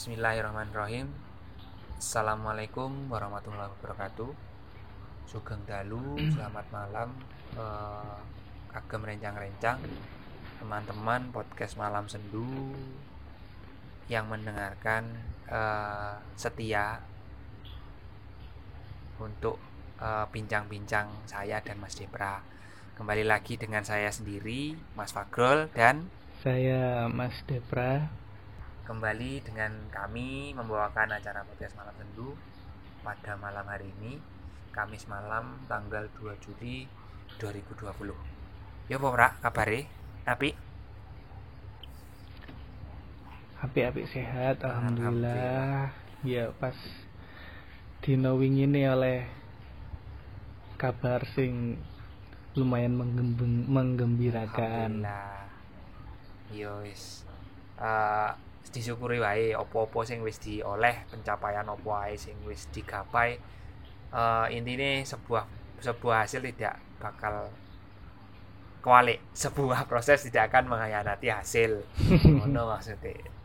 Bismillahirrahmanirrahim. Assalamualaikum warahmatullahi wabarakatuh. Sugeng Dalu, selamat malam. Eh, Kagem rencang-rencang Teman-teman podcast Malam Sendu Yang mendengarkan eh, setia Untuk eh, bincang-bincang saya dan Mas Depra Kembali lagi dengan saya sendiri, Mas Fagrol dan Saya Mas Depra. Kembali dengan kami membawakan acara podcast malam sendu pada malam hari ini Kamis malam tanggal 2 Juli 2020 ya Pora kabare api Apik-apik sehat, Alhamdulillah. alhamdulillah. Ya pas dino ini oleh kabar sing lumayan menggembirakan. Alhamdulillah yo wis Eh, disyukuri wae opo-opo sing wis dioleh pencapaian opo wae sing wis digapai Eh intine sebuah sebuah hasil tidak bakal kewalik sebuah proses tidak akan mengkhianati hasil ngono maksudnya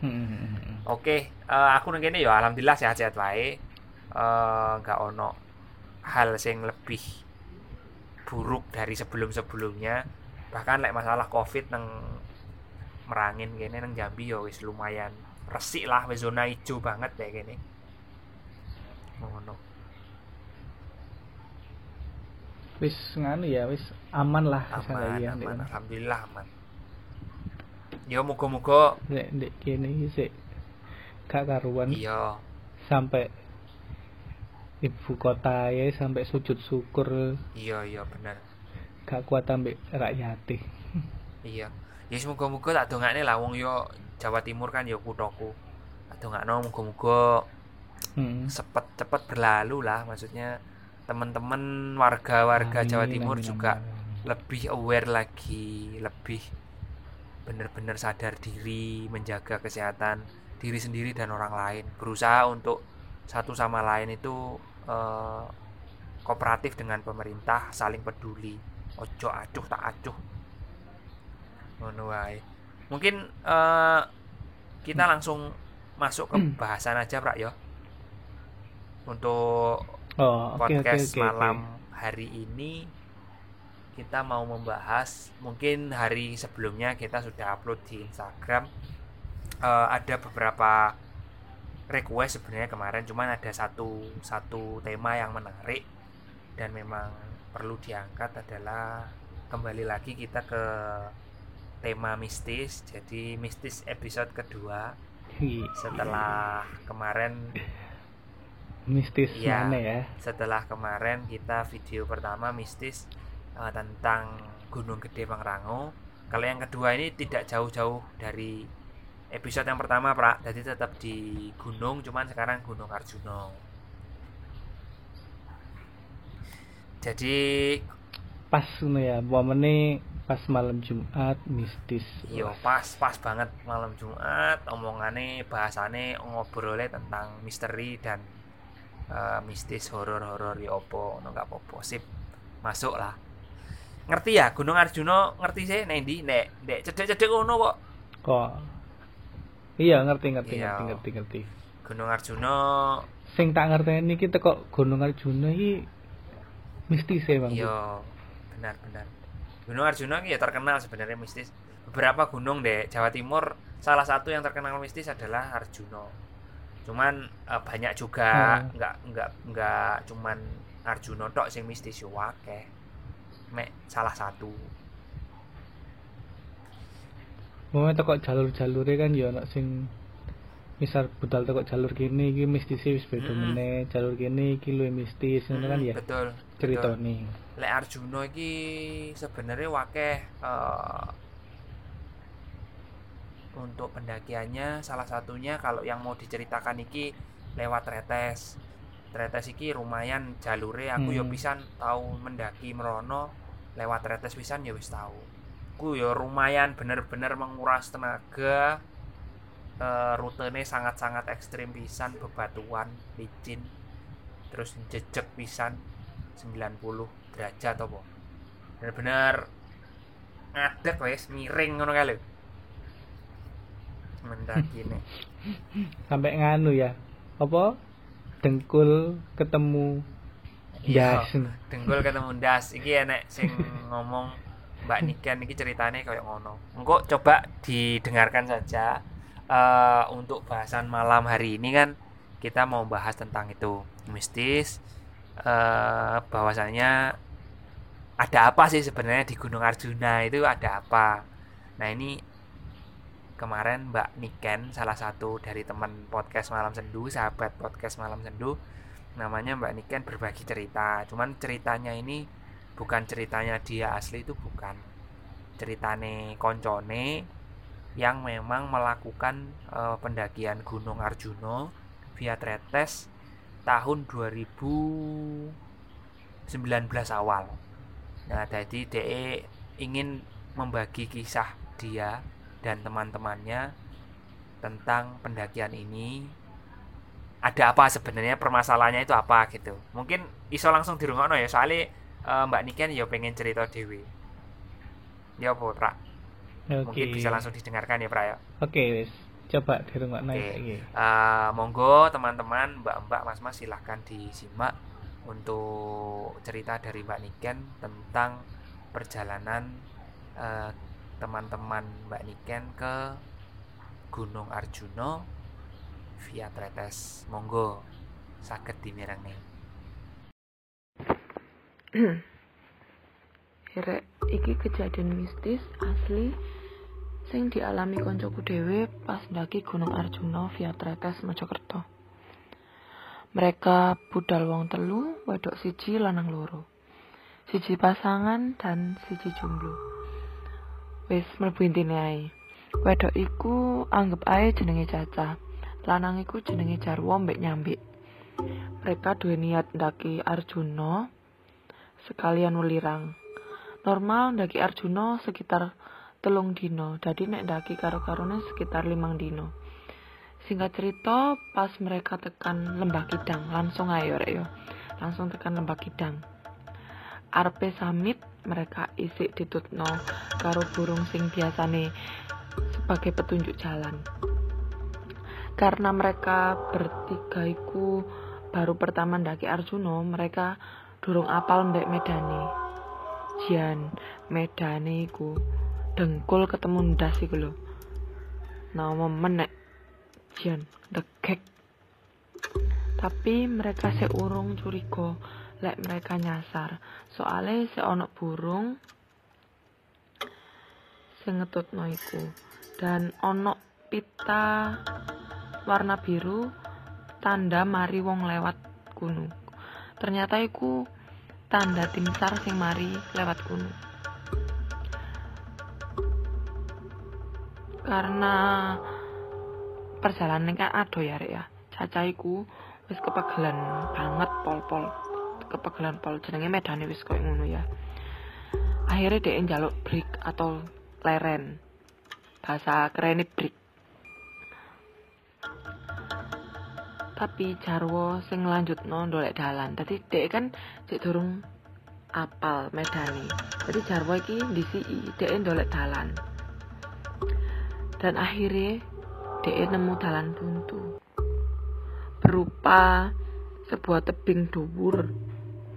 Hmm. Oke, eh, aku nang kene ya alhamdulillah sehat-sehat wae. Eh nggak ono hal sing lebih buruk dari sebelum-sebelumnya. Bahkan lek masalah Covid nang merangin kene nang Jambi ya wis lumayan resik lah wis zona hijau banget kayak kene. Ngono. Wis nganu ya, wis aman lah Aman, saya aman, alhamdulillah aman. Ya muga-muga Nek ndek kene sik gak karuan iya sampai ibu kota ya sampai sujud syukur iya iya bener. gak kuat ambek rakyat Iya. Ya semoga-moga tak dongakne lah wong yo Jawa Timur kan yo kuthaku. Tak dongakno muga-muga Hmm. cepet cepet berlalu lah maksudnya teman-teman warga-warga Jawa Timur amin, juga amin. lebih aware lagi, lebih benar-benar sadar diri, menjaga kesehatan diri sendiri dan orang lain, berusaha untuk satu sama lain itu eh, kooperatif dengan pemerintah, saling peduli, ojo acuh tak acuh, ngono wae. Mungkin eh, kita langsung masuk ke bahasan aja, Prak ya. Untuk Oh, oke podcast oke. oke. malam hari ini kita mau membahas mungkin hari sebelumnya kita sudah upload di Instagram Eh, ada beberapa request sebenarnya kemarin cuman ada satu satu tema yang menarik dan memang perlu diangkat adalah kembali lagi kita ke tema mistis jadi mistis episode kedua Hi, setelah kemarin mistis Iya. mana ya? setelah kemarin kita video pertama mistis eh, tentang Gunung Gede Pangrango. Kalau yang kedua ini tidak jauh-jauh dari episode yang pertama, Pak. Jadi tetap di gunung, cuman sekarang Gunung Arjuno. Jadi Pas ngono ya, momennya pas malam Jumat mistis. yo pas pas banget malam Jumat omongannya bahasane ngobrolnya tentang misteri dan eh, mistis horor-horor ya opo ono gak apa-apa sip masuk lah ngerti ya Gunung Arjuno ngerti sih nek ndi nek nek cedek-cedek ngono kok Kok Iya, ngerti ngerti Iya. ngerti ngerti ngerti. Gunung Arjuno Sing tak ngerteni kita kok Gunung Arjuna iki mistis ya, Bang. iya benar-benar Gunung Arjuno ini ya terkenal sebenarnya mistis beberapa gunung deh Jawa Timur salah satu yang terkenal mistis adalah Arjuno cuman eh, banyak juga Hmm. nggak nggak nggak cuman Arjuno tok sing mistis yo akeh mek salah satu Momennya tekok jalur-jalure kan ya sing misal budal tekok jalur kene iki mistis wis beda Mm-mm. meneh, jalur kene iki luwih mistis ngono kan Mm, ya. betul. Ceritane. Lek Arjuno iki sebenarnya wakeh eh, untuk pendakiannya salah satunya kalau yang mau diceritakan iki lewat Tretes. Tretes iki lumayan jalure aku yo Hmm. pisan tahu mendaki merono lewat Tretes pisan ya wis tahu. Ku yo lumayan bener-bener menguras tenaga. Eh, rutenya sangat-sangat ekstrim pisan bebatuan licin terus jejak pisan 90 derajat apa? Bener-bener ngadeg wes miring ngono kae lho. Mendaki nih sampai nganu ya. Apa? Dengkul ketemu Iya, das. dengkul ketemu das. Iki enek sing ngomong Mbak Niken iki ceritanya kayak ngono. Engko coba didengarkan saja Eh, untuk bahasan malam hari ini kan kita mau bahas tentang itu mistis eh bahwasanya ada apa sih sebenarnya di Gunung Arjuna itu ada apa? Nah ini kemarin Mbak Niken salah satu dari teman podcast Malam Sendu sahabat podcast Malam Sendu namanya Mbak Niken berbagi cerita. Cuman ceritanya ini bukan ceritanya dia asli itu bukan. Ceritane koncone yang memang melakukan eh, pendakian Gunung Arjuna via Tretes tahun 2019 awal. Nah jadi DE ingin membagi kisah dia dan teman-temannya tentang pendakian ini. Ada apa sebenarnya permasalahannya itu apa gitu. Mungkin iso langsung dirungokno ya soalnya eh, Mbak Niken ya pengen cerita dewi ya Pra? Oke. mungkin bisa langsung didengarkan ya Pra ya. Oke wis coba dirungokno Oke. iki Eh, monggo teman-teman mbak-mbak mas-mas silahkan disimak untuk cerita dari Mbak Niken tentang perjalanan eh, teman-teman Mbak Niken ke Gunung Arjuna via Tretes. Monggo sakit dimireng nih Rek, iki kejadian mistis asli sing dialami koncoku dhewe pas ndaki Gunung Arjuna via Tretes Mojokerto. Mereka budal wong telu, wedok siji lanang loro. Siji pasangan dan siji jomblo. Wis mlebu intine ae. Wedok iku anggap ae jenenge Caca. Lanang iku jenenge Jarwo mbek nyambik. Mereka duwe niat ndaki Arjuna sekalian welirang. Normal ndaki Arjuna sekitar telung dino, dadi nek ndaki karo-karone sekitar limang dino. Singkat cerita, pas mereka tekan lembah Kidang, langsung ayo rek. Langsung tekan lembah Kidang. Arpe samit mereka isik ditutno karo burung sing biasane sebagai petunjuk jalan. Karena mereka bertiga iku baru pertama ndaki Arjuna, mereka durung apal mbek medane. Jian, medane iku dengkul ketemu ndas iku lho. Nama menek Jian, degek. Tapi mereka seurung curiga lek mereka nyasar. Soale se ono burung sing ngetutno. Dan ono pita warna biru tanda mari wong lewat gunung. Ternyata iku tanda tim SAR sing mari lewat gunung. Karena perjalanan kan ado ya rek ya. Caca iku wis kepegelan banget pol-pol. Kepegelan pol jenenge medane wis koyo ngono ya. Akhirnya dia njaluk break atau leren. Bahasa keren break. tapi Jarwo sing nglanjutno ndolek dalan. Dadi dhek kan cek durung apal medani. Jadi Jarwo iki disiki dhek ndolek dalan. Dan akhirnya dhek nemu dalan buntu. Berupa sebuah tebing dhuwur.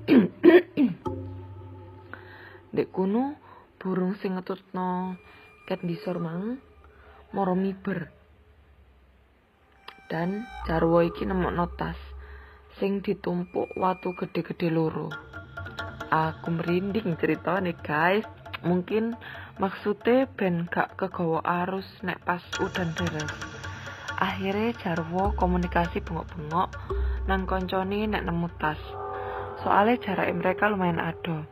Dek kuno burung sing ngetutno ket disor mang moro miber. dan Jarwo iki nemokno tas sing ditumpuk watu gede-gede loro. Aku merinding ceritane guys. Mungkin maksudnya ben gak kegawa arus nek pas udan deres. Akhirnya Jarwo komunikasi bengok-bengok nang koncone nek nemu tas. Soalnya jarak mereka lumayan ado.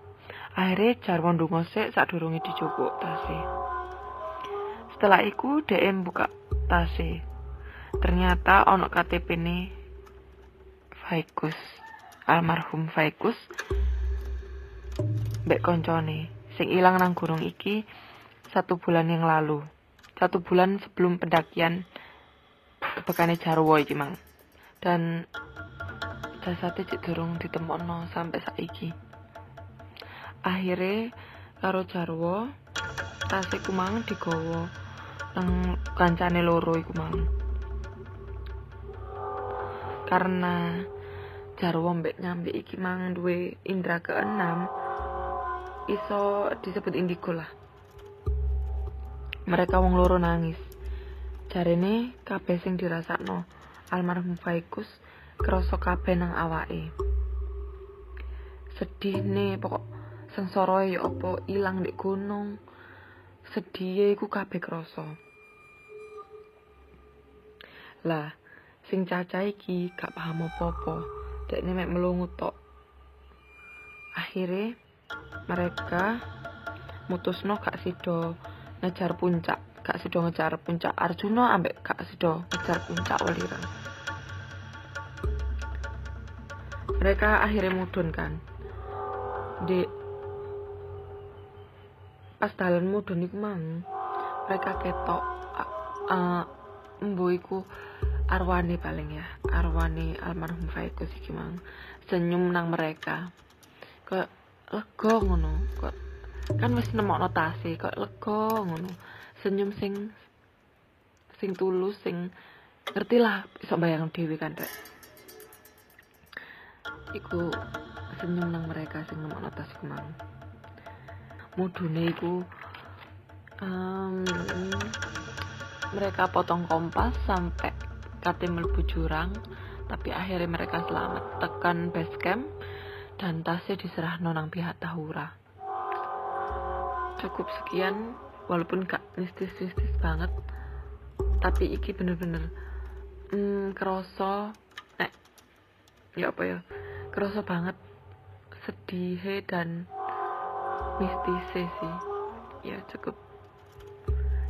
Akhirnya Jarwo ndonga sik sadurunge dijupuk tase. Setelah iku DM buka tase. ternyata ono KTP ini Vaikus almarhum Vaikus mbek koncone sing ilang nang gunung iki satu bulan yang lalu. Satu bulan sebelum pendakian kebekane Jarwo iki mang. Dan jasadnya cik durung ditemokno sampai saiki. Akhirnya karo Jarwo tasik kumang digowo nang kancane loro iku mang. Karena jarwo mbek nyambi iki mang duwe indra keenam iso disebut indigo lah. Mereka wong loro nangis. Jarene kabeh sing dirasakno almarhum Faikus krasa kabeh nang awake. Sedih nih pokok sengsara ya apa ilang di gunung. Sedih iku kabeh krasa. Lah sing caca iki gak paham apa-apa. Dekne mek melungu tok. Akhirnya mereka mutusno gak sido ngejar puncak gak sido ngejar puncak Arjuna ambek gak sido ngejar puncak Welirang mereka akhirnya mudun kan. Di pas dalan mudun iku mang mereka ketok uh, arwane paling ya arwane almarhum Faikus iki mang senyum nang mereka. Kok lega ngono. Kok kan wis nemokno tase kok lega ngono. Senyum sing sing tulus sing ngerti lah iso bayang dhewe kan rek. Iku senyum nang mereka sing nemokno tas iku mang mudune iku um, mereka potong kompas sampai kate mlebu jurang tapi akhirnya mereka selamat. Tekan base camp dan tasnya diserah nonang pihak Tahura. Cukup sekian walaupun gak mistis-mistis banget. Tapi iki bener-bener hmm, keroso eh ya apa ya keroso banget sedih dan mistis sih. Ya cukup.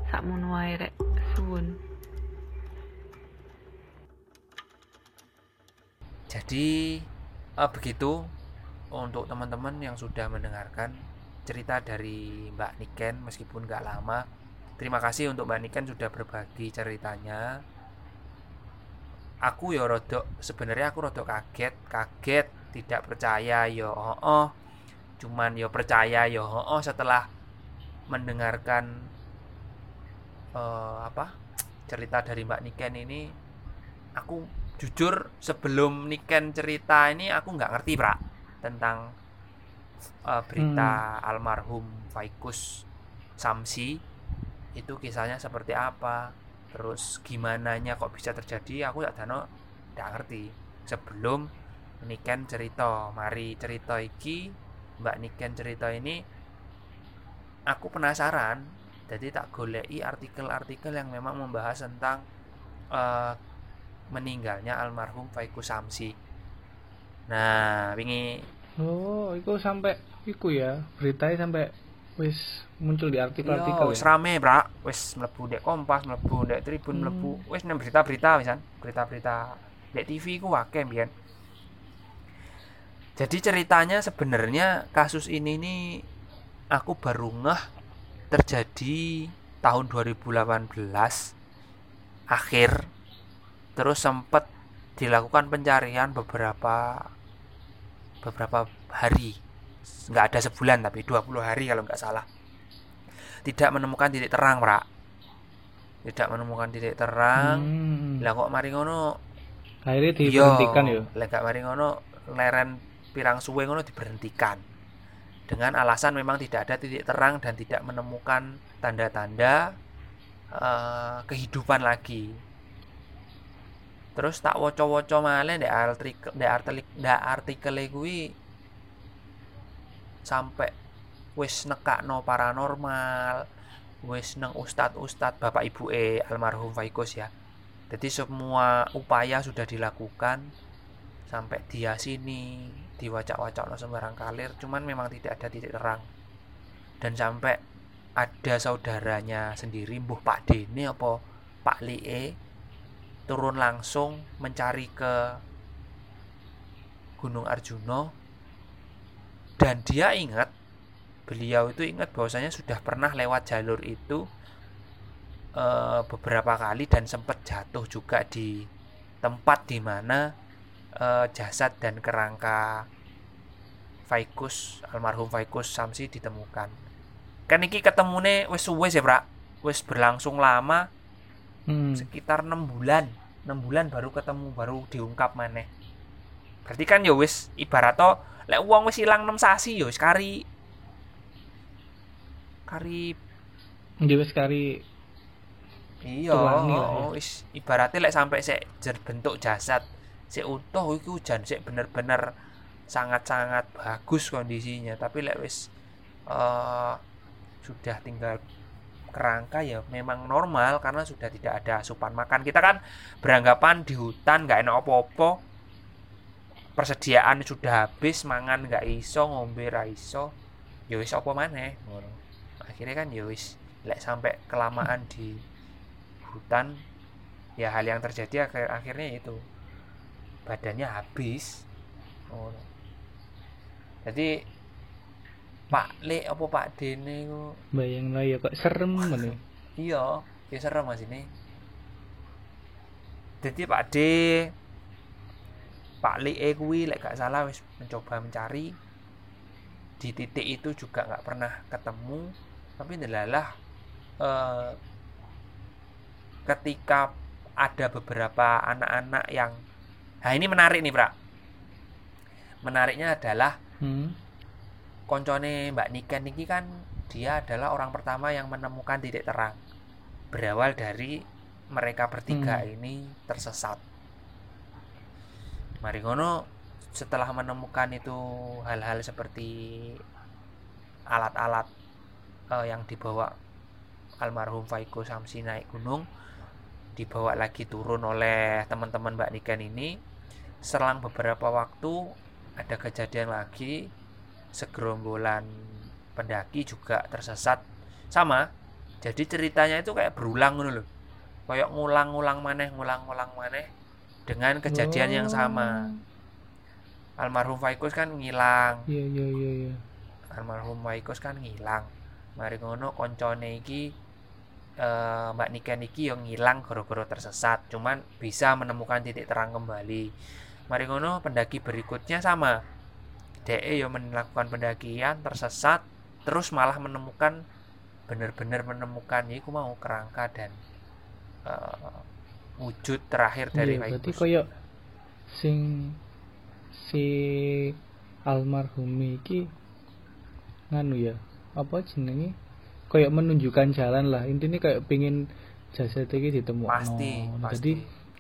Sak wae rek. Suwun. Jadi uh, begitu untuk teman-teman yang sudah mendengarkan cerita dari Mbak Niken meskipun gak lama terima kasih untuk Mbak Niken sudah berbagi ceritanya. Aku ya rodok sebenarnya aku rodok kaget kaget tidak percaya ya oh, oh cuman ya percaya ya oh, oh setelah mendengarkan uh, apa cerita dari Mbak Niken ini aku jujur sebelum Niken cerita ini aku nggak ngerti pra tentang uh, berita hmm. almarhum Faikus Samsi. Itu kisahnya seperti apa? Terus gimana nya kok bisa terjadi? Aku tak dano nggak ngerti. Sebelum Niken cerita mari cerita iki. Mbak Niken cerita ini aku penasaran. Jadi tak golei artikel-artikel yang memang membahas tentang uh, meninggalnya almarhum Faiku Samsi. Nah, wingi Oh, itu sampai iku ya, beritanya sampai wis muncul di artikel-artikel. Wis ya? rame, Brak. Wis mlebu dek Kompas, mlebu dek Tribun, hmm. mlebu wis nang berita-berita misan, berita-berita dek TV ku akeh mbiyen. Jadi ceritanya sebenarnya kasus ini nih aku baru ngeh terjadi tahun 2018 akhir terus sempat dilakukan pencarian beberapa beberapa hari. Nggak ada sebulan tapi 20 hari kalau nggak salah. Tidak menemukan titik terang pak. Tidak menemukan titik terang. Hmm. lah kok mari ngono? Akhirnya diberhentikan ya? lah mari ngono leren pirang suwe ngono diberhentikan. Dengan alasan memang tidak ada titik terang dan tidak menemukan tanda-tanda uh, kehidupan lagi terus tak woco-woco malih ndek artikel ndek artikel ndek artikel kuwi sampai wis nekakno paranormal wis neng ustad-ustad bapak ibu e almarhum Faikus ya. Jadi semua upaya sudah dilakukan sampai dia sini diwacak-wacak no sembarang kalir cuman memang tidak ada titik terang. Dan sampai ada saudaranya sendiri mbuh Pak Dene apa Pak Lie turun langsung mencari ke Gunung Arjuna. Dan dia ingat beliau itu ingat bahwasanya sudah pernah lewat jalur itu e, beberapa kali dan sempat jatuh juga di tempat di mana e, jasad dan kerangka Faikus almarhum Faikus Samsi ditemukan. Kan iki ketemune wis suwe sih Pak wis berlangsung lama Hmm. sekitar enam bulan enam bulan baru ketemu baru diungkap maneh. Berarti kan ya wis ibarat to lek uang wis hilang enam sasi ya wis kari. Kari Dia wis kari iya ya. oh, wis. Ibaratnya lek sampai sik jer bentuk jasad sik utuh iki hujan sik bener-bener sangat-sangat bagus kondisinya. Tapi lek wis eh, sudah tinggal kerangka ya memang normal karena sudah tidak ada asupan makan. Kita kan beranggapan di hutan nggak enak apa-apa. Persediaan sudah habis mangan nggak iso ngombe ra iso. Ya apa maneh? Ngono. Akhirnya kan ya wis lek sampai kelamaan di hutan ya hal yang terjadi akhir akhirnya itu badannya habis. Jadi Pak Le apa Pak Dene ku bayang lah ya kok serem meneh. iya ya serem mas ini jadi Pak D Pak Le kuwi lek gak salah wis mencoba mencari di titik itu juga nggak pernah ketemu tapi ndelalah eh, ketika ada beberapa anak-anak yang nah ini menarik nih Pra menariknya adalah Hmm. Koncone Mbak Niken ini kan dia adalah orang pertama yang menemukan titik terang berawal dari mereka bertiga Hmm. ini tersesat. Mari ngono setelah menemukan itu hal-hal seperti alat-alat eh, yang dibawa almarhum Faiko Samsi naik gunung dibawa lagi turun oleh teman-teman Mbak Niken ini selang beberapa waktu ada kejadian lagi segerombolan pendaki juga tersesat. Sama jadi ceritanya itu kayak berulang loh kayak ngulang-ngulang maneh ngulang-ngulang maneh dengan kejadian yang sama. Almarhum Faikus kan ngilang. Iya iya iya iya. almarhum Faikus kan ngilang. Mari ngono koncone iki eh, Mbak Niken iki yang ngilang gara-gara tersesat. Cuman bisa menemukan titik terang kembali. Mari ngono pendaki berikutnya sama DE yang melakukan pendakian tersesat terus malah menemukan benar-benar menemukan ya iku mau kerangka dan eh, wujud terakhir dari Iya, berarti koyo sing si almarhum iki nganu ya apa jenenge koyo menunjukkan jalan lah intinya kayak pingin jasad iki ditemukan pasti jadi pasti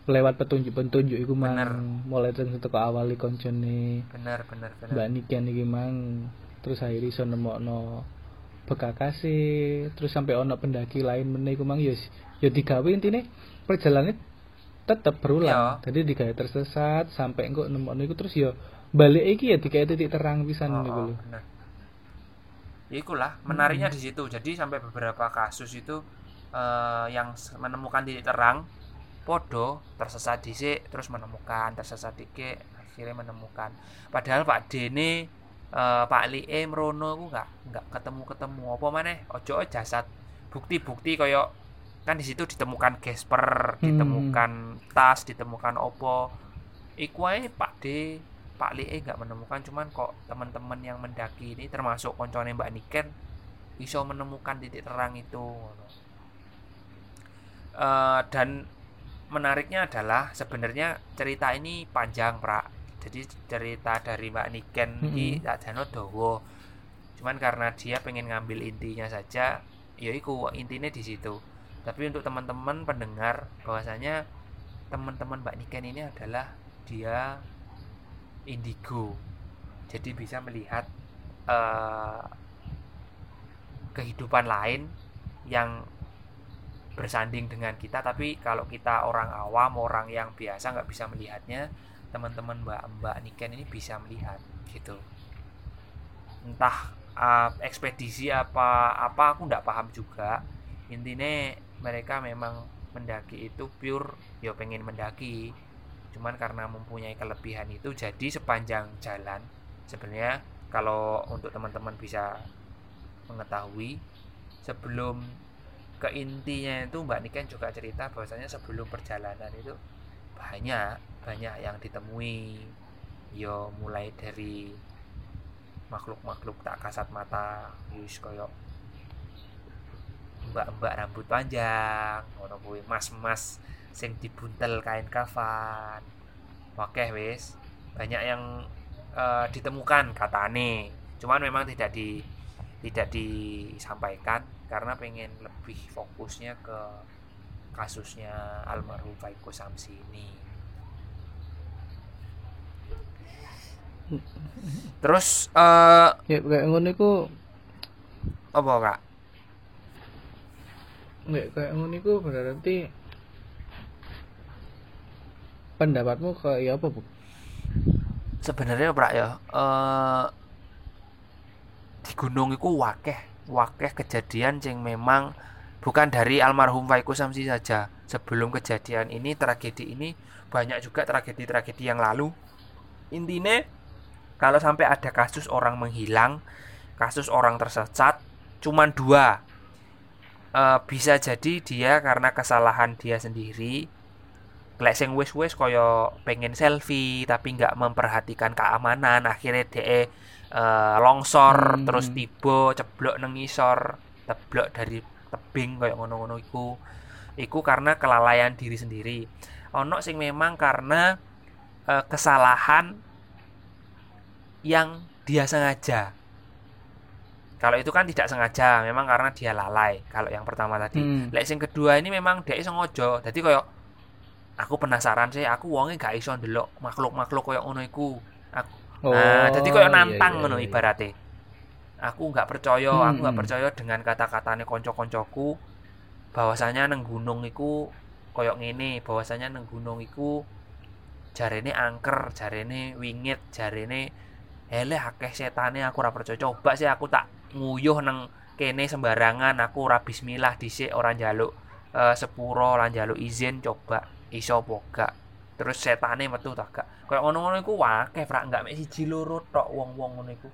lewat petunjuk-petunjuk iku mang Bener. mulai dari teko awali koncone benar benar benar Mbak Niken iki mang terus akhirnya iso nemokno bekakase terus sampai ono pendaki lain meneh iku mang ya ya digawe intine perjalanan tetep berulang Iya. jadi digawe tersesat sampai engko nemokno iku terus ya balik iki ya digawe titik terang pisan Oh, niku oh, lho. Ya ikulah menariknya di situ. Jadi sampai beberapa kasus itu eh, yang menemukan titik terang podo tersesat dhisik terus menemukan tersesat dikit akhirnya menemukan. Padahal Pak Dene eh, Pak Lie Mrono ku nggak nggak ketemu-ketemu apa maneh ojo jasad bukti-bukti koyo kan di situ ditemukan gesper, Hmm. ditemukan tas, ditemukan opo. Iku ae Pak D Pak Lee nggak menemukan cuman kok teman-teman yang mendaki ini termasuk koncone Mbak Niken bisa menemukan titik terang itu. Eh, dan menariknya adalah sebenarnya cerita ini panjang Pra jadi cerita dari Mbak Niken ini Mm-mm. Jano Dowo cuman karena dia pengen ngambil intinya saja ya iku intinya di situ. Tapi untuk teman-teman pendengar bahwasanya teman-teman Mbak Niken ini adalah dia indigo. Jadi bisa melihat eh, kehidupan lain yang bersanding dengan kita tapi kalau kita orang awam orang yang biasa nggak bisa melihatnya teman-teman mbak mbak Niken ini bisa melihat gitu. Entah eh, ekspedisi apa apa aku nggak paham juga. Intinya mereka memang mendaki itu pure ya pengen mendaki. Cuman karena mempunyai kelebihan itu jadi sepanjang jalan sebenarnya kalau untuk teman-teman bisa mengetahui sebelum ke intinya itu Mbak Niken juga cerita bahwasanya sebelum perjalanan itu banyak banyak yang ditemui. Yo mulai dari makhluk-makhluk tak kasat mata yus koyo mbak-mbak rambut panjang ngono kuwi mas-mas sing dibuntel kain kafan. Oke wis banyak yang uh, ditemukan katane. Cuman memang tidak di tidak disampaikan karena pengen lebih fokusnya ke kasusnya almarhum Faiko Samsi ini. Terus uh, ya kayak ngono iku apa kak? nggak kayak ngono iku berarti pendapatmu kayak apa bu? Sebenarnya prak ya uh, di gunung itu wakeh wakeh kejadian yang memang bukan dari almarhum Faiku Samsi saja. Sebelum kejadian ini tragedi ini banyak juga tragedi-tragedi yang lalu. Intinya kalau sampai ada kasus orang menghilang kasus orang tersesat cuman dua. E, bisa jadi dia karena kesalahan dia sendiri. Lek sing wis-wis koyo pengen selfie tapi nggak memperhatikan keamanan akhirnya dia uh, longsor hmm. terus tiba ceblok nang isor teblok dari tebing kayak ngono-ngono iku. Iku karena kelalaian diri sendiri. Ono sing memang karena uh, kesalahan yang dia sengaja. Kalau itu kan tidak sengaja memang karena dia lalai. Kalau yang pertama tadi. Hmm. lek sing kedua ini memang dia sengaja jadi kayak aku penasaran sih aku wonge gak iso ndelok makhluk-makhluk koyo ngono iku. Aku Oh, nah, jadi koyo iya, nantang iya, ngono iya, iya. ibarate. Aku nggak percaya, hmm. aku nggak hmm. percaya dengan kata-katane konco-koncoku bahwasanya neng gunung iku koyok ngene, bahwasanya neng gunung iku jarene angker, jarene wingit, jarene hele akeh setane aku ora percaya. Coba sih aku tak nguyuh neng kene sembarangan, aku ora bismillah dhisik orang jaluk uh, sepuro lan jaluk izin coba iso apa terus setane metu tak gak kaya ngono-ngono iku wakeh frak. Enggak mek siji loro tok wong-wong ngono iku.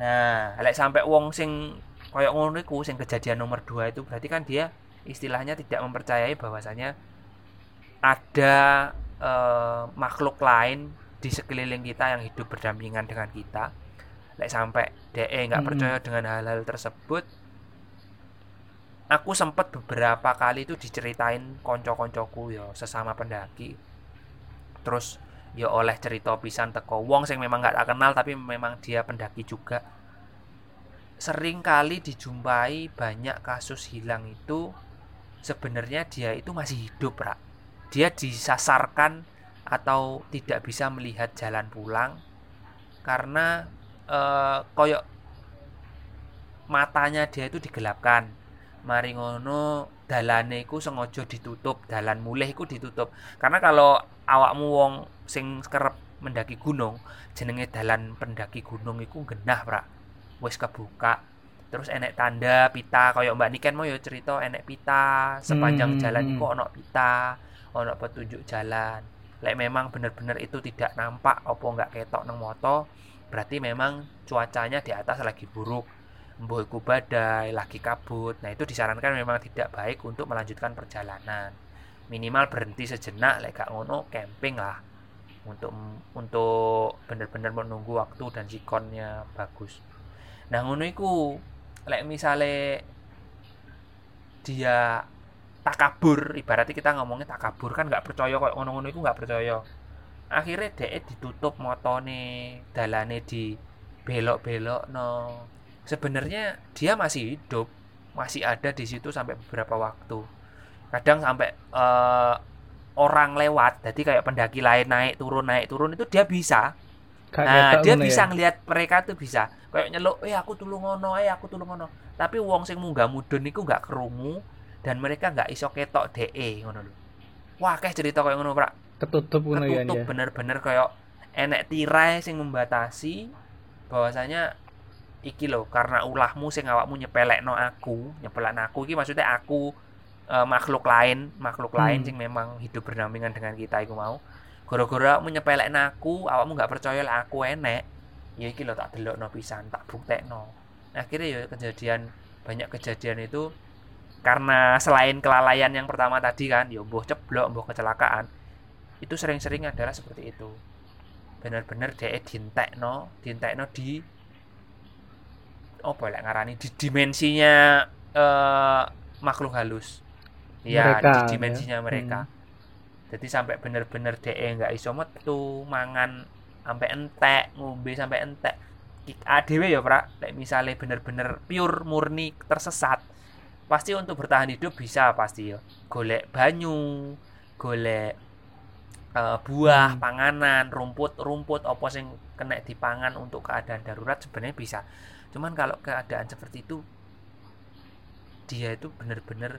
Nah lek sampai wong sing kaya ngono iku sing kejadian nomor 2 itu berarti kan dia istilahnya tidak mempercayai bahwasanya ada uh, makhluk lain di sekeliling kita yang hidup berdampingan dengan kita. Lek sampai DE nggak hmm. percaya dengan hal-hal tersebut aku sempat beberapa kali itu diceritain konco-koncoku ya sesama pendaki. Terus ya oleh cerita pisan teko wong sing memang nggak kenal tapi memang dia pendaki juga. Sering kali dijumpai banyak kasus hilang itu sebenarnya dia itu masih hidup rak. Dia disasarkan atau tidak bisa melihat jalan pulang karena eh, koyok matanya dia itu digelapkan mari ngono dalane iku sengaja ditutup dalan mulih iku ditutup. Karena kalau awakmu wong sing kerep mendaki gunung jenenge dalan pendaki gunung iku genah pra. Wis kebuka terus enek tanda pita kaya Mbak Niken mau ya cerita enek pita sepanjang hmm, jalan hmm. iku ono pita ono petunjuk jalan. Lek memang bener-bener itu tidak nampak opo nggak ketok nang moto berarti memang cuacanya di atas lagi buruk mbuh badai, lagi kabut. Nah, itu disarankan memang tidak baik untuk melanjutkan perjalanan. Minimal berhenti sejenak lek gak ngono camping lah. Untuk untuk benar-benar menunggu waktu dan sikonnya bagus. Nah, ngono iku lek misale dia takabur ibaratnya kita ngomongnya takabur kan nggak percaya kok ngono-ngono itu nggak percaya akhirnya dia ditutup motone dalane di belok-belok no sebenarnya dia masih hidup masih ada di situ sampai beberapa waktu. Kadang sampai uh, orang lewat jadi kayak pendaki lain naik turun naik turun itu dia bisa. Nah dia bisa ya? ngelihat mereka tuh bisa. Kayak nyeluk eh aku tulung ngono eh aku tulung ngono. Tapi wong sing munggah mudun niku nggak kerungu dan mereka nggak iso ketok de ngono lho. Wah kayak cerita kayak ngono pak. Ketutup ngono ya ketutup bener-bener kayak enek tirai sing membatasi bahwasanya iki loh karena ulahmu sing awakmu no aku nyepelekno aku iki maksudnya aku e, makhluk lain makhluk hmm. lain sing memang hidup berdampingan dengan kita iku mau. Gara-gara no aku awakmu nggak percaya lah aku enek ya iki loh tak no pisan tak no akhirnya ya kejadian banyak kejadian itu karena selain kelalaian yang pertama tadi kan ya boh ceblok boh kecelakaan itu sering-sering adalah seperti itu. Benar-benar dia dintek no di apa lek ngarani di dimensinya eh, makhluk halus. Ya Mereka, di ya. dimensinya mereka. Hmm. jadi sampai bener-bener de nggak iso metu mangan sampai entek ngombe sampai entek. ADW ya pra. Lek misalnya bener-bener pure murni tersesat pasti untuk bertahan hidup bisa pasti ya. Golek banyu golek eh, buah Hmm. panganan rumput rumput apa sing kena dipangan untuk keadaan darurat sebenarnya bisa. Cuman kalau keadaan seperti itu dia itu bener-bener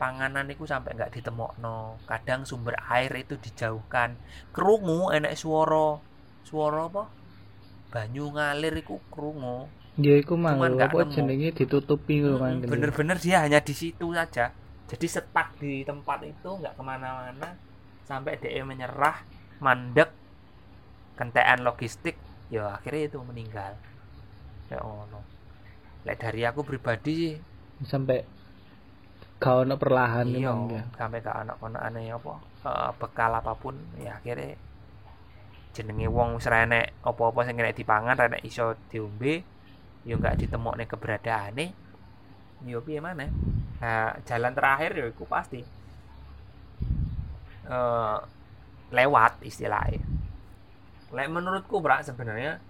panganan itu sampai nggak ditemokno. Kadang sumber air itu dijauhkan. Kerungu enek suara. Suara apa? Banyu ngalir iku iku mang Cuman lho, nggak apa jenenge ditutupi kan. Mm, bener-bener dia hanya di situ saja. Jadi setak di tempat itu nggak ke mana-mana sampai dia menyerah mandek kentean logistik ya akhirnya itu meninggal. Ya ono lek dari aku pribadi sih sampai gak ono perlahan iya emang ya. sampai ke anak anak aneh apa eh, bekal apa pun ya akhirnya jenenge wong wis enek apa-apa sing kena dipangan ra enek iso diombe ya enggak ditemokne keberadaane. Ya piye maneh? Nah, jalan terakhir ya iku pasti eh lewat istilahnya. Lek menurutku Brak sebenarnya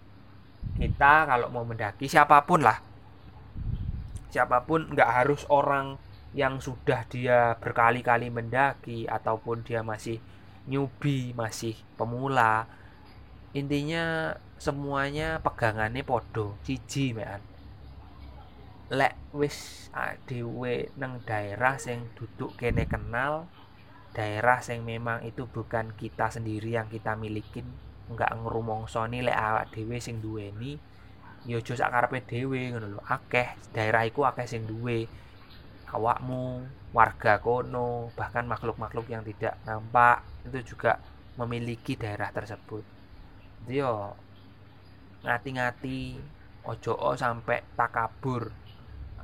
kita kalau mau mendaki siapa pun lah. Siapa pun nggak harus orang yang sudah dia berkali-kali mendaki ataupun dia masih newbie masih pemula. Intinya semuanya pegangannya podo siji mean lek wis dhewe nang daerah sing duduk kene kenal daerah sing memang itu bukan kita sendiri yang kita milikin nggak ngerumongsoni lek awak dhewe sing duweni ya aja sak karepe dhewe ngono lho. Akeh daerah iku akeh sing duwe awakmu warga kono bahkan makhluk-makhluk yang tidak nampak itu juga memiliki daerah tersebut. Jadi yo ngati-ngati ojo sampai takabur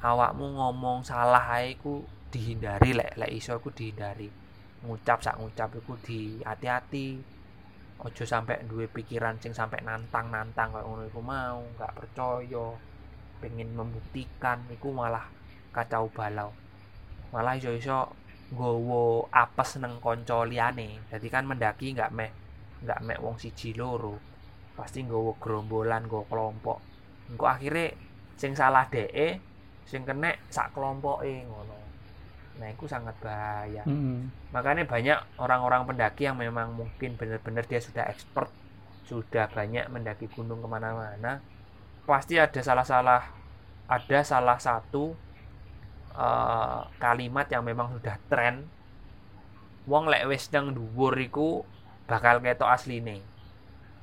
awakmu ngomong salah ae ku dihindari lek lek iso ku dihindari ngucap sak ngucap iku di hati-hati ojo sampai duwe pikiran sing sampai nantang-nantang kayak ngono iku mau nggak percaya pengen membuktikan iku malah kacau balau. Malah iso-iso nggowo apes neng konco liyane. Jadi kan mendaki nggak meh nggak meh wong siji loro. Pasti nggowo gerombolan nggowo kelompok. Engko akhirnya sing salah DE sing kena sak kelompoke ngono nah itu sangat bahaya Mm-mm. makanya banyak orang-orang pendaki yang memang mungkin benar-benar dia sudah expert sudah banyak mendaki gunung ke mana-mana pasti ada salah-salah ada salah satu eh, kalimat yang memang sudah tren wong lek wis nang dhuwur iku bakal ketok asline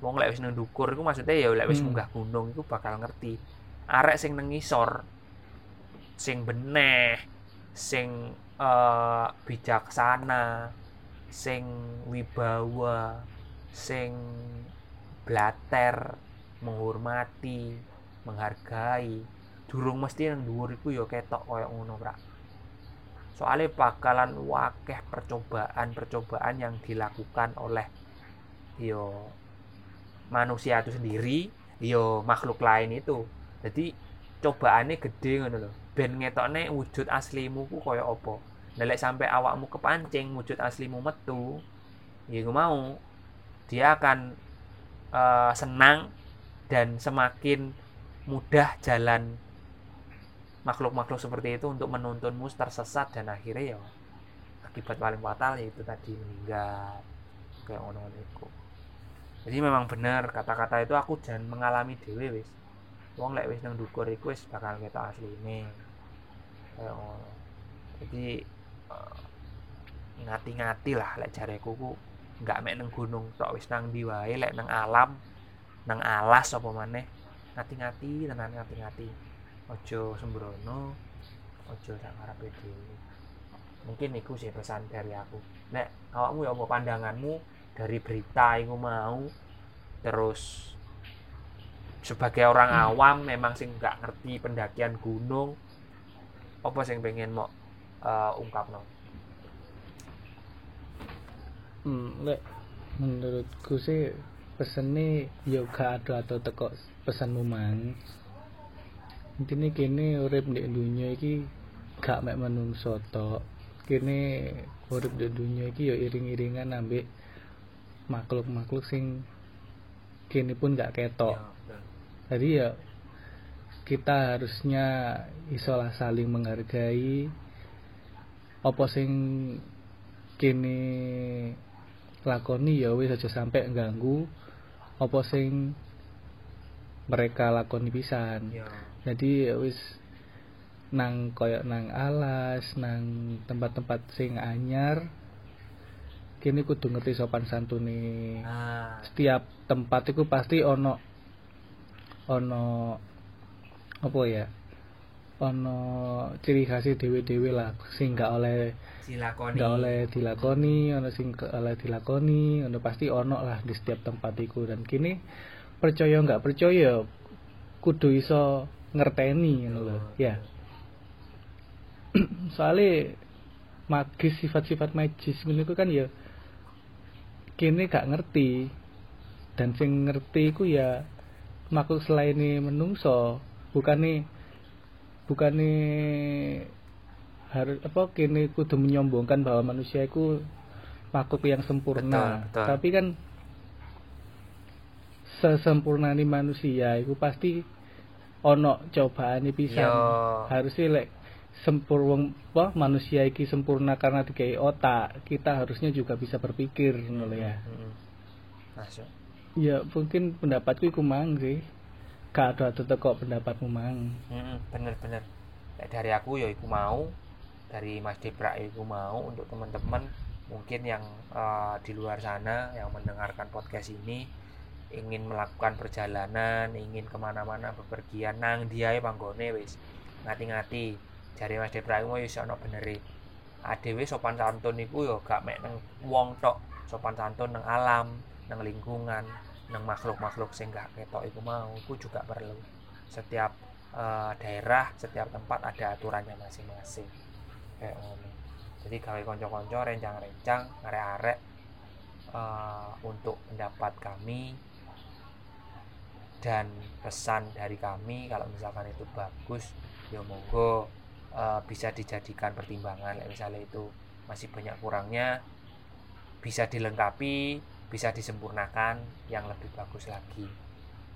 wong lek wis nang dhukur iku maksudnya ya lek wis Hmm. munggah gunung iku bakal ngerti arek sing nang ngisor sing beneh sing eh, bijaksana sing wibawa sing blater menghormati menghargai. Durung mesti nang dhuwur iku ya ketok koyo ngono Prak. Soalnya bakalan wakeh percobaan-percobaan yang dilakukan oleh yo manusia itu sendiri yo makhluk lain itu. Jadi cobaannya gede ngono lho ben ngetokne wujud aslimu ku koyo apa? Nah, lek sampai awakmu kepancing wujud aslimu metu ya gue mau. Dia akan eh, senang dan semakin mudah jalan makhluk-makhluk seperti itu untuk menuntunmu tersesat dan akhirnya ya akibat paling fatal yaitu tadi meninggal. Kayak ngono iku. Jadi memang benar kata-kata itu aku jangan mengalami dewe wis. Wong lek wis nang dukur iku wis bakal ketok asline ngono jadi eh, ngati-ngati lah lek jareku ku nggak mek nang gunung tok wis nang ndi wae lek nang alam nang alas apa maneh. Ngati-ngati tenan ngati-ngati. Ojo sembrono ojo sak karepe dhewe. Mungkin iku sih pesan dari aku. Nek awakmu ya apa pandanganmu dari berita iku mau terus sebagai orang Hmm. awam memang sing nggak ngerti pendakian gunung apa sing pengen mau uh, ungkapno Hmm, lek menurutku sih pesennya ya gak ada atau teko pesanmu mang. Intine kene urip di dunia iki gak mek menungso tok. Kene urip di dunia iki ya iring-iringan ambek makhluk-makhluk sing kene pun gak ketok. Ya, jadi ya kita harusnya isolah saling menghargai. Apa sing kini lakoni ya wis aja sampai ganggu. Apa sing mereka lakoni pisan. Ya. jadi ya wis nang koyok nang alas nang tempat-tempat sing anyar kini kudu ngerti sopan santune. Nah, setiap tempat itu pasti ono ono apa ya? Ono ciri khas dewe-dewe lah sing gak oleh silakoni. gak oleh dilakoni ono sing oleh dilakoni ono pasti ono lah di setiap tempat itu dan kini percaya nggak percaya kudu iso ngerteni ngono lho. Ya. Soalnya magis sifat-sifat magis ngono iku kan ya kini gak ngerti. Dan sing ngerti iku ya makhluk selain menungso bukannya bukannya harus apa kini kudu menyombongkan bahwa manusia itu makhluk yang sempurna Betul, betul. tapi kan sesempurna manusia itu pasti ono cobaan pisan Yo. harusnya lek sempur wong apa manusia iki sempurna karena dikai otak kita harusnya juga bisa berpikir lho ya. Masuk. ya mungkin pendapatku iku mang sih gak ada kok pendapatmu mang. Mm-mm, bener-bener. Lek dari aku ya iku mau dari Mas Depra ya iku mau untuk teman-teman mungkin yang eh, di luar sana yang mendengarkan podcast ini ingin melakukan perjalanan ingin ke mana-mana bepergian nang dia ya panggone wis. Ngati-ngati. Jari Mas Depra iku mau iso ono benere. Adewe sopan santun iku ya gak mek wong tok. Sopan santun nang alam nang lingkungan nang makhluk-makhluk sing gak ketok iku mau iku juga perlu. Setiap eh, daerah setiap tempat ada aturannya masing-masing. Kayak ngono. Jadi gawe konco-konco rencang-rencang arek-arek eh, untuk pendapat kami dan pesan dari kami kalau misalkan itu bagus ya monggo eh, bisa dijadikan pertimbangan. Misalnya itu masih banyak kurangnya bisa dilengkapi bisa disempurnakan yang lebih bagus lagi.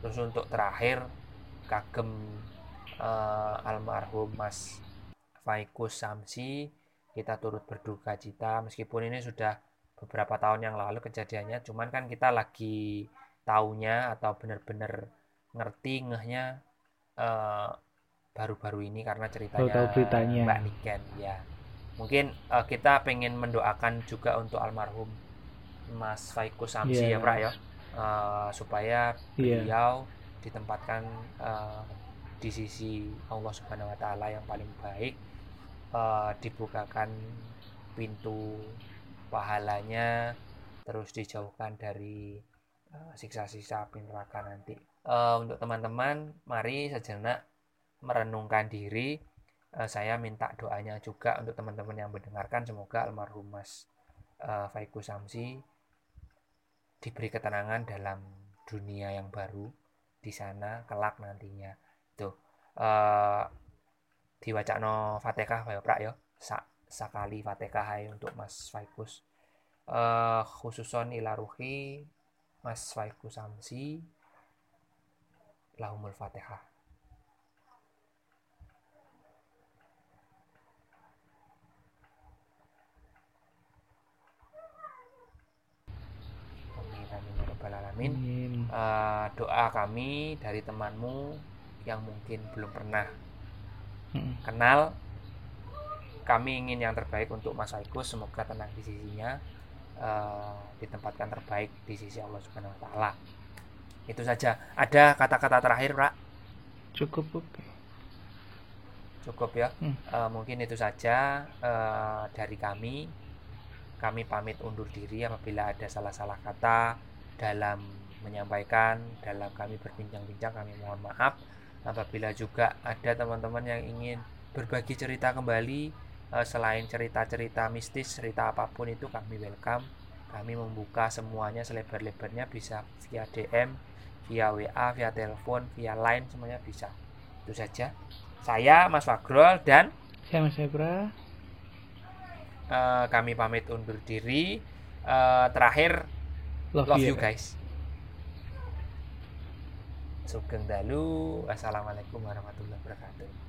Terus untuk terakhir kagem eh, almarhum Mas Faikus Samsi kita turut berduka cita. Meskipun ini sudah beberapa tahun yang lalu kejadiannya cuman kan kita lagi taunya atau benar-benar ngerti ngehnya eh, baru-baru ini karena ceritanya tahu beritanya. Mbak Niken ya. Mungkin eh, kita pengen mendoakan juga untuk almarhum Mas Faikus Samsi Iya, ya Pra ya. Eh, supaya Iya. beliau ditempatkan eh, di sisi Allah Subhanahu Wa Taala yang paling baik eh, dibukakan pintu pahalanya terus dijauhkan dari siksa-siksa api neraka nanti. Eh, untuk teman-teman mari sejenak merenungkan diri. Eh, saya minta doanya juga untuk teman-teman yang mendengarkan. Semoga almarhum Mas eh, Faikus Samsi diberi ketenangan dalam dunia yang baru di sana kelak nantinya. Tuh eh diwacano Fatihah ya Prak ya. Sa sakali Fatihah untuk Mas Faikus. Eh khususon ila ruhi Mas Faikus Samsi lahumul Fatihah Amin rabbal alamin. Amin. Eh, doa kami dari temanmu yang mungkin belum pernah Mm. kenal. Kami ingin yang terbaik untuk Mas Aikus semoga tenang di sisinya. Eh, ditempatkan terbaik di sisi Allah Subhanahu Wa Taala. Itu saja. Ada kata-kata terakhir Pak? Cukup oke cukup ya? Hmm. Eh, mungkin itu saja eh, dari kami. Kami pamit undur diri apabila ada salah-salah kata dalam menyampaikan dalam kami berbincang-bincang kami mohon maaf. Apabila juga ada teman-teman yang ingin berbagi cerita kembali eh, selain cerita-cerita mistis cerita apa pun itu kami welcome. Kami membuka semuanya selebar-lebarnya bisa via DM via WA via telepon via line semuanya bisa. Itu saja. Saya Mas Fagrol dan Saya Mas Febra. eh, kami pamit undur diri. Eh, terakhir Love, love you. you guys. Sugeng dalu. Wassalamualaikum warahmatullahi wabarakatuh